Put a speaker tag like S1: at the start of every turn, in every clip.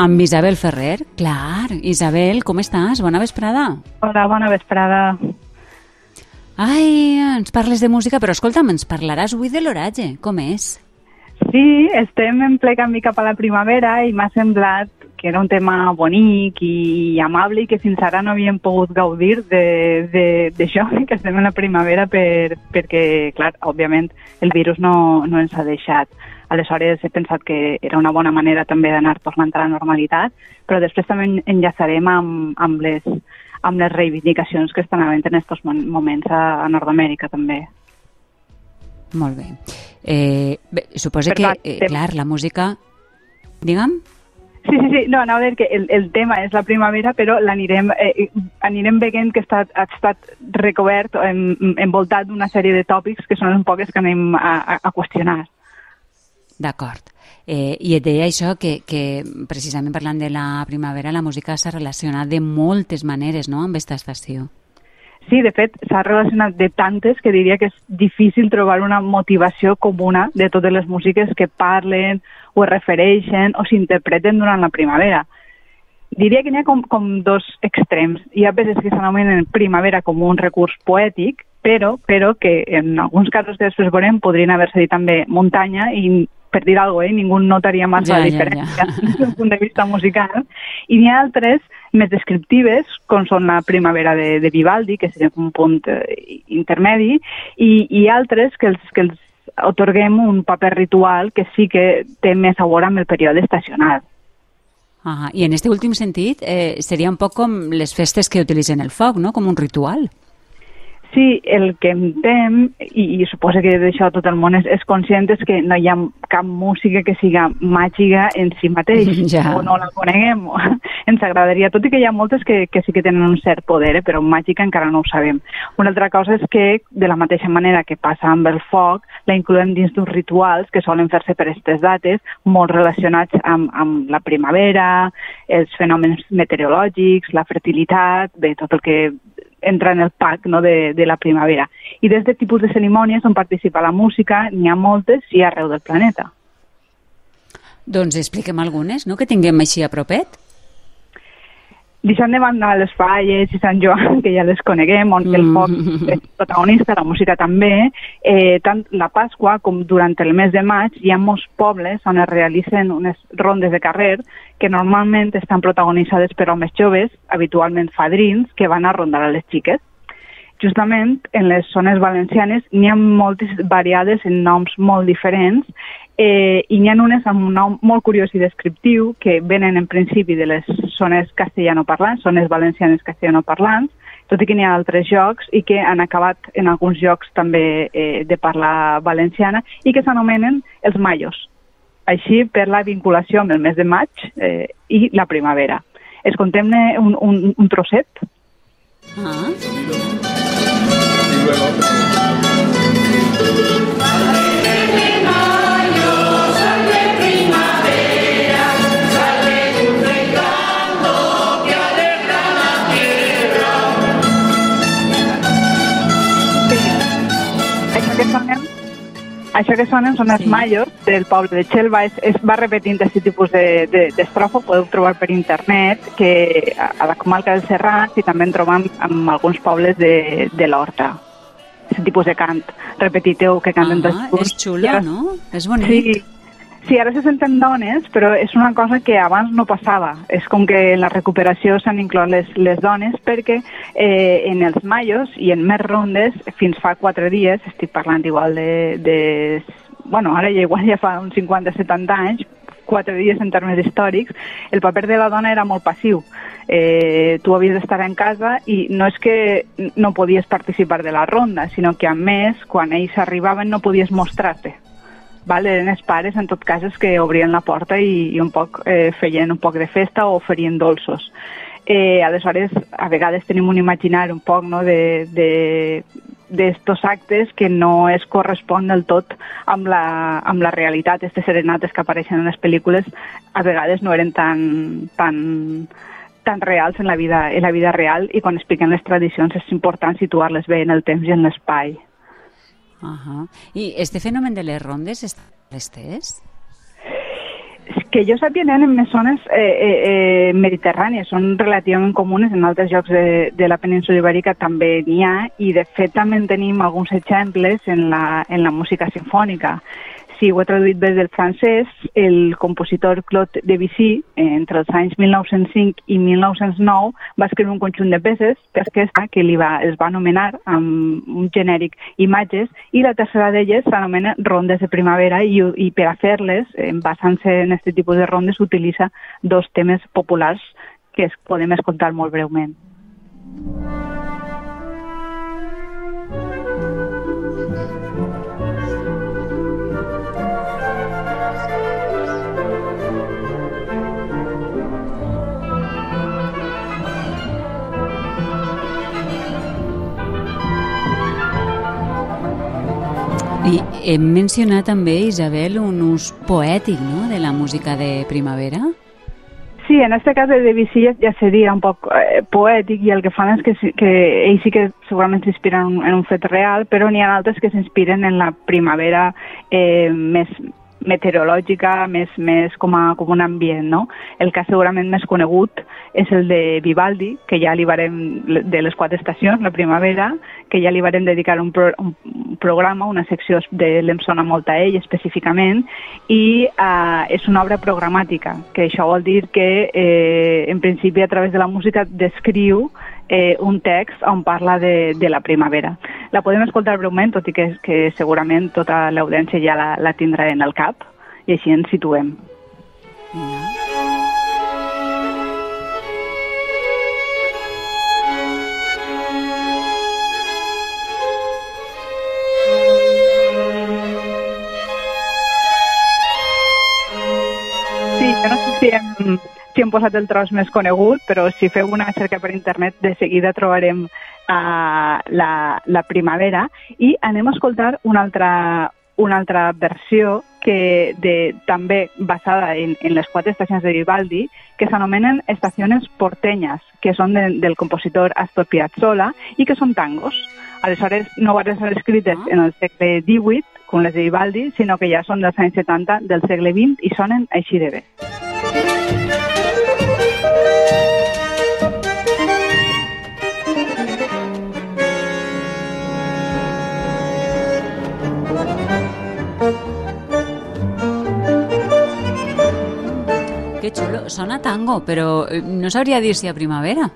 S1: Amb Isabel Ferrer, clar. Isabel, com estàs? Bona vesprada.
S2: Hola, bona vesprada.
S1: Ai, ens parles de música, però escolta'm, ens parlaràs avui de l'oratge. Com és?
S2: Sí, estem en ple canvi cap a la primavera i m'ha semblat que era un tema bonic i amable i que fins ara no havíem pogut gaudir d'això, que estem en la primavera per, perquè, clar, òbviament el virus no, no ens ha deixat. Aleshores he pensat que era una bona manera també d'anar tornant a la normalitat, però després també enllaçarem amb, amb, les, amb les reivindicacions que estan havent en aquests moments a, a Nord-Amèrica també.
S1: Molt bé. Eh, bé suposa que, eh, clar, la música... Digue'm?
S2: Sí, sí, sí, no, anava a dir que el, el tema és la primavera, però l'anirem eh, anirem veient que està, ha estat recobert, en, envoltat d'una sèrie de tòpics que són un poc els que anem a, a, a qüestionar.
S1: D'acord. Eh, I et deia això, que, que precisament parlant de la primavera, la música s'ha relacionat de moltes maneres no?, amb aquesta estació.
S2: Sí, de fet, s'ha relacionat de tantes que diria que és difícil trobar una motivació comuna de totes les músiques que parlen o es refereixen o s'interpreten durant la primavera. Diria que n'hi ha com, com dos extrems. Hi ha peces que s'anomenen primavera com un recurs poètic, però, però que en alguns casos que després veurem podrien haver-se dit també muntanya i per dir alguna cosa, eh? ningú notaria massa ja, la diferència ja, ja. des d'un punt de vista musical. I n'hi ha altres més descriptives, com són la primavera de, de Vivaldi, que seria un punt eh, intermedi, i, i altres que els, que els otorguem un paper ritual que sí que té més a veure amb el període estacional.
S1: Ah, I en aquest últim sentit, eh, seria un poc com les festes que utilitzen el foc, no? com un ritual.
S2: Sí, el que em tem, i, i suposo que d'això tot el món és, és conscient, és que no hi ha cap música que siga màgica en si mateix, ja. o no la coneguem. Ens agradaria, tot i que hi ha moltes que, que sí que tenen un cert poder, eh, però màgica encara no ho sabem. Una altra cosa és que, de la mateixa manera que passa amb el foc, la incloem dins d'uns rituals que solen fer-se per aquestes dates, molt relacionats amb, amb la primavera, els fenòmens meteorològics, la fertilitat, bé, tot el que entra en el pack no, de, de la primavera. I d'aquest tipus de cerimònies on participa la música n'hi ha moltes i arreu del planeta.
S1: Doncs expliquem algunes, no?, que tinguem així a propet
S2: deixant de banda les falles i Sant Joan, que ja les coneguem, on el foc mm. és protagonista, la música també, eh, tant la Pasqua com durant el mes de maig hi ha molts pobles on es realitzen unes rondes de carrer que normalment estan protagonitzades per homes joves, habitualment fadrins, que van a rondar a les xiques. Justament en les zones valencianes n'hi ha moltes variades en noms molt diferents eh, i n'hi ha unes amb un nom molt curiós i descriptiu que venen en principi de les zones castellanoparlants, zones valencianes castellanoparlants, tot i que n'hi ha altres jocs i que han acabat en alguns jocs també eh, de parlar valenciana i que s'anomenen els mayos. Així per la vinculació amb el mes de maig eh, i la primavera. Es contem un, un, un trosset? Ah. Això que sonen són els sí. mallos del poble de Xelva. Es, es va repetint aquest tipus d'estrofa, de, de, podeu trobar per internet, que a, a la comarca del Serrat i també en trobam en alguns pobles de, de l'Horta. Aquest tipus de cant repetitiu que canten
S1: ah, És xulo, no? És bonic.
S2: Sí, Sí, ara se senten dones, però és una cosa que abans no passava. És com que en la recuperació s'han inclòs les, les dones perquè eh, en els majos i en més rondes, fins fa quatre dies, estic parlant igual de... de bueno, ara ja igual ja fa uns 50-70 anys, quatre dies en termes històrics, el paper de la dona era molt passiu. Eh, tu havies d'estar en casa i no és que no podies participar de la ronda, sinó que a més, quan ells arribaven no podies mostrar-te vale, eren els pares, en tot cas, que obrien la porta i, i un poc eh, feien un poc de festa o oferien dolços. Eh, aleshores, a vegades tenim un imaginar un poc no, de, de, d'estos actes que no es correspon del tot amb la, amb la realitat. Aquestes serenates que apareixen en les pel·lícules a vegades no eren tan, tan, tan reals en la, vida, en la vida real i quan expliquen les tradicions és important situar-les bé en el temps i en l'espai.
S1: Uh -huh. I este fenomen de les rondes està estès?
S2: Que jo sàpiga, n'hi ha en zones eh, eh, eh, mediterrànies, són relativament comunes, en altres llocs de, de la península ibèrica també n'hi ha, i de fet també en tenim alguns exemples en la, en la música sinfònica si ho he traduït bé del francès, el compositor Claude Debussy, entre els anys 1905 i 1909, va escriure un conjunt de peces, aquesta que li va, es va anomenar amb un genèric Imatges, i la tercera d'elles s'anomena Rondes de Primavera, i, i per a fer-les, basant-se en aquest tipus de rondes, utilitza dos temes populars que es podem escoltar molt breument.
S1: I hem mencionat també, Isabel, un ús poètic no? de la música de primavera.
S2: Sí, en este cas de Debussy ja seria un poc eh, poètic i el que fan és que, que ells sí que segurament s'inspiren en un fet real, però n'hi ha altres que s'inspiren en la primavera eh, més, meteorològica, més, més com, a, com un ambient, no? El cas segurament més conegut és el de Vivaldi, que ja li varem, de les quatre estacions, la primavera, que ja li varem dedicar un, pro, un programa, una secció de l'Em sona molt a ell específicament, i eh, és una obra programàtica, que això vol dir que eh, en principi a través de la música descriu eh, un text on parla de, de la primavera. La podem escoltar breument, tot i que, que segurament tota l'audiència ja la, la tindrà en el cap, i així ens situem. Mm. Sí, jo no sé si hem, si hem posat el tros més conegut, però si feu una cerca per internet de seguida trobarem uh, la, la primavera i anem a escoltar una altra, una altra versió que de, també basada en, en les quatre estacions de Vivaldi, que s'anomenen estacions portenyes, que són de, del compositor Astor Piazzolla i que són tangos. Aleshores, no van ser escrites ah. en el segle XVIII, com les de Vivaldi, sinó que ja són dels anys 70 del segle XX i sonen així de bé.
S1: Sona tango, però eh, no sabria dir si a primavera.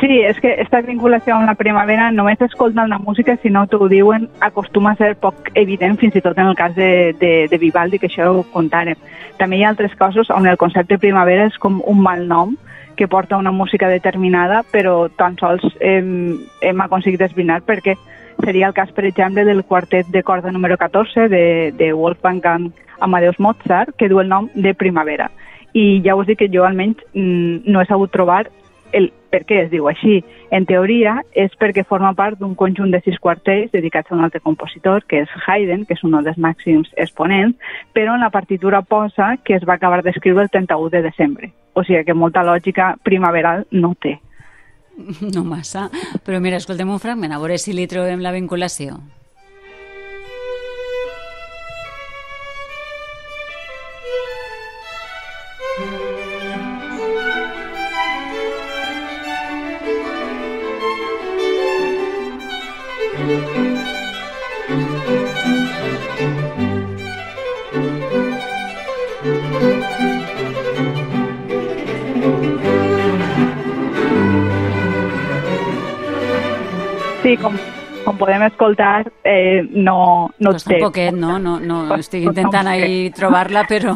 S2: Sí, és que aquesta vinculació amb la primavera només escoltant la música, si no t'ho diuen, acostuma a ser poc evident, fins i tot en el cas de, de, de Vivaldi, que això ho contàrem. També hi ha altres casos on el concepte primavera és com un mal nom que porta una música determinada, però tan sols hem, hem aconseguit esbrinar perquè seria el cas, per exemple, del quartet de corda número 14 de, de Wolfgang Amadeus Mozart, que du el nom de Primavera i ja us dic que jo almenys mm, no he sabut trobar el per què es diu així. En teoria és perquè forma part d'un conjunt de sis quartets dedicats a un altre compositor, que és Haydn, que és un dels màxims exponents, però en la partitura posa que es va acabar d'escriure el 31 de desembre. O sigui que molta lògica primaveral no té.
S1: No massa. Però mira, escoltem un fragment, a veure si li trobem la vinculació.
S2: Podem escoltar, eh, no, no
S1: Costa té... poquet, no? no, no estic intentant ahí trobar-la, però...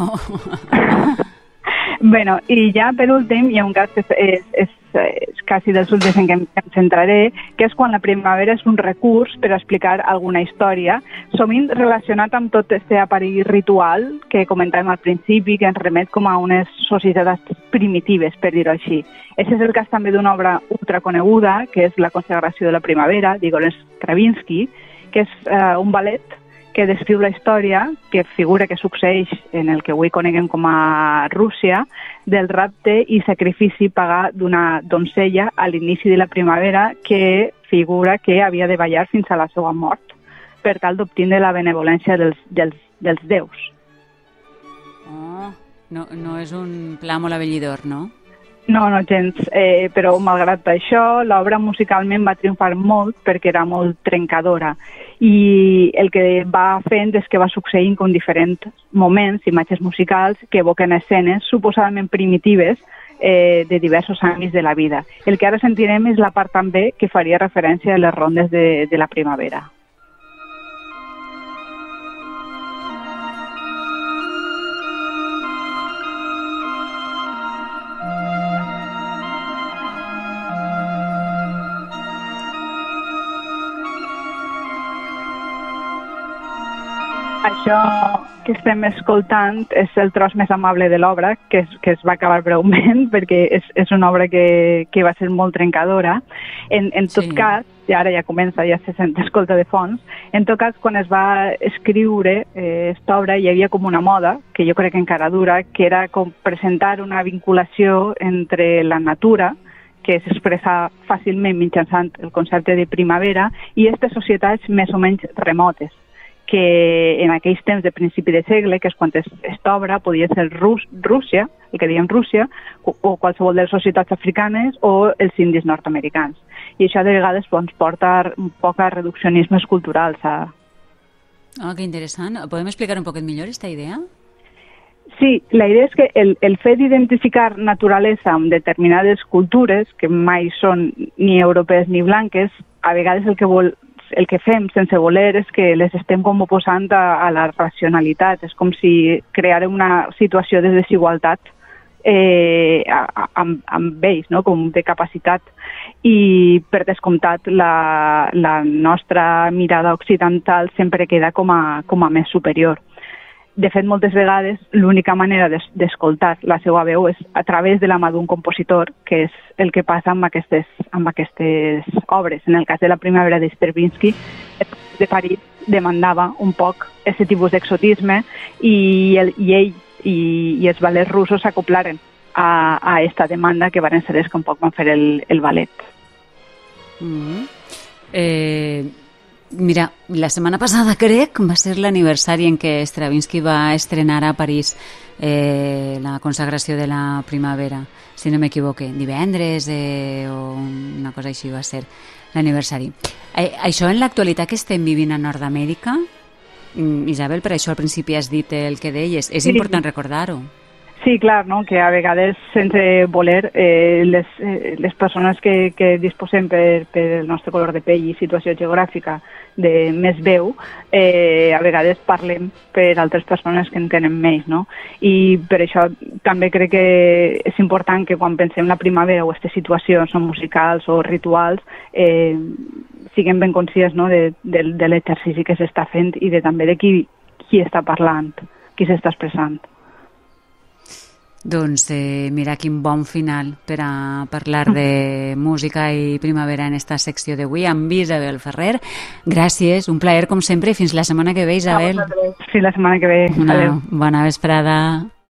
S2: bueno, i ja per últim hi ha un cas que és, és, és, quasi dels últims en què em, em centraré, que és quan la primavera és un recurs per explicar alguna història, sovint relacionat amb tot aquest aparell ritual que comentàvem al principi, que ens remet com a unes societats primitives, per dir-ho així. Aquest és el cas també d'una obra ultraconeguda, que és La consagració de la primavera, d'Igor Stravinsky, que és eh, un ballet que descriu la història que figura que succeeix en el que avui coneguem com a Rússia del rapte i sacrifici pagar d'una doncella a l'inici de la primavera que figura que havia de ballar fins a la seva mort per tal d'obtindre la benevolència dels, dels, dels déus.
S1: Oh, No, no és un pla molt avellidor, no?
S2: No, no gens, eh, però malgrat això l'obra musicalment va triomfar molt perquè era molt trencadora i el que va fent és que va succeint com diferents moments, imatges musicals que evoquen escenes suposadament primitives eh, de diversos àmbits de la vida. El que ara sentirem és la part també que faria referència a les rondes de, de la primavera. Això que estem escoltant és el tros més amable de l'obra, que, es, que es va acabar breument, perquè és, és una obra que, que va ser molt trencadora. En, en tot sí. cas, i ara ja comença, ja se sent escolta de fons, en tot cas, quan es va escriure eh, esta obra hi havia com una moda, que jo crec que encara dura, que era com presentar una vinculació entre la natura, que s'expressa fàcilment mitjançant el concepte de primavera, i aquestes societats més o menys remotes que en aquells temps de principi de segle, que és quan aquesta obra podia ser Rus Rússia, el que diem Rússia, o, o qualsevol de les societats africanes o els indis nord-americans. I això de vegades doncs, porta un poc a reduccionismes culturals. A...
S1: Oh, que interessant. Podem explicar un poquet millor aquesta idea?
S2: Sí, la idea és que el, el fet d'identificar naturalesa amb determinades cultures, que mai són ni europees ni blanques, a vegades el que vol el que fem sense voler és que les estem com oposant a, a la racionalitat. És com si creara una situació de desigualtat eh, amb, amb ells, no? com de capacitat. I, per descomptat, la, la nostra mirada occidental sempre queda com a, com a més superior de fet, moltes vegades l'única manera d'escoltar la seva veu és a través de la mà d'un compositor, que és el que passa amb aquestes, amb aquestes obres. En el cas de la primavera de Stravinsky, de París demandava un poc aquest tipus d'exotisme i, el, i ell i, i els ballets russos s'acoplaren a, a demanda que van ser els que un poc van fer el, el ballet.
S1: Mm -hmm. eh, Mira, la setmana passada crec va ser l'aniversari en què Stravinsky va estrenar a París eh, la consagració de la primavera, si no m'equivoque, divendres eh, o una cosa així va ser l'aniversari. Eh, això en l'actualitat que estem vivint a Nord-Amèrica, mm, Isabel, per això al principi has dit el que deies, és important recordar-ho.
S2: Sí, clar, no? que a vegades, sense voler, eh, les, eh, les persones que, que disposem per, per el nostre color de pell i situació geogràfica de més veu, eh, a vegades parlem per altres persones que en tenen més, no? I per això també crec que és important que quan pensem la primavera o aquestes situacions no, musicals o rituals eh, siguem ben conscients no, de, de, de l'exercici que s'està fent i de també de qui, qui està parlant, qui s'està expressant.
S1: Doncs eh, mira quin bon final per a parlar de música i primavera en esta secció d'avui amb Isabel Ferrer. Gràcies, un plaer com sempre i fins la setmana que ve, Isabel.
S2: Fins la setmana que ve.
S1: Una Adeu. bona vesprada.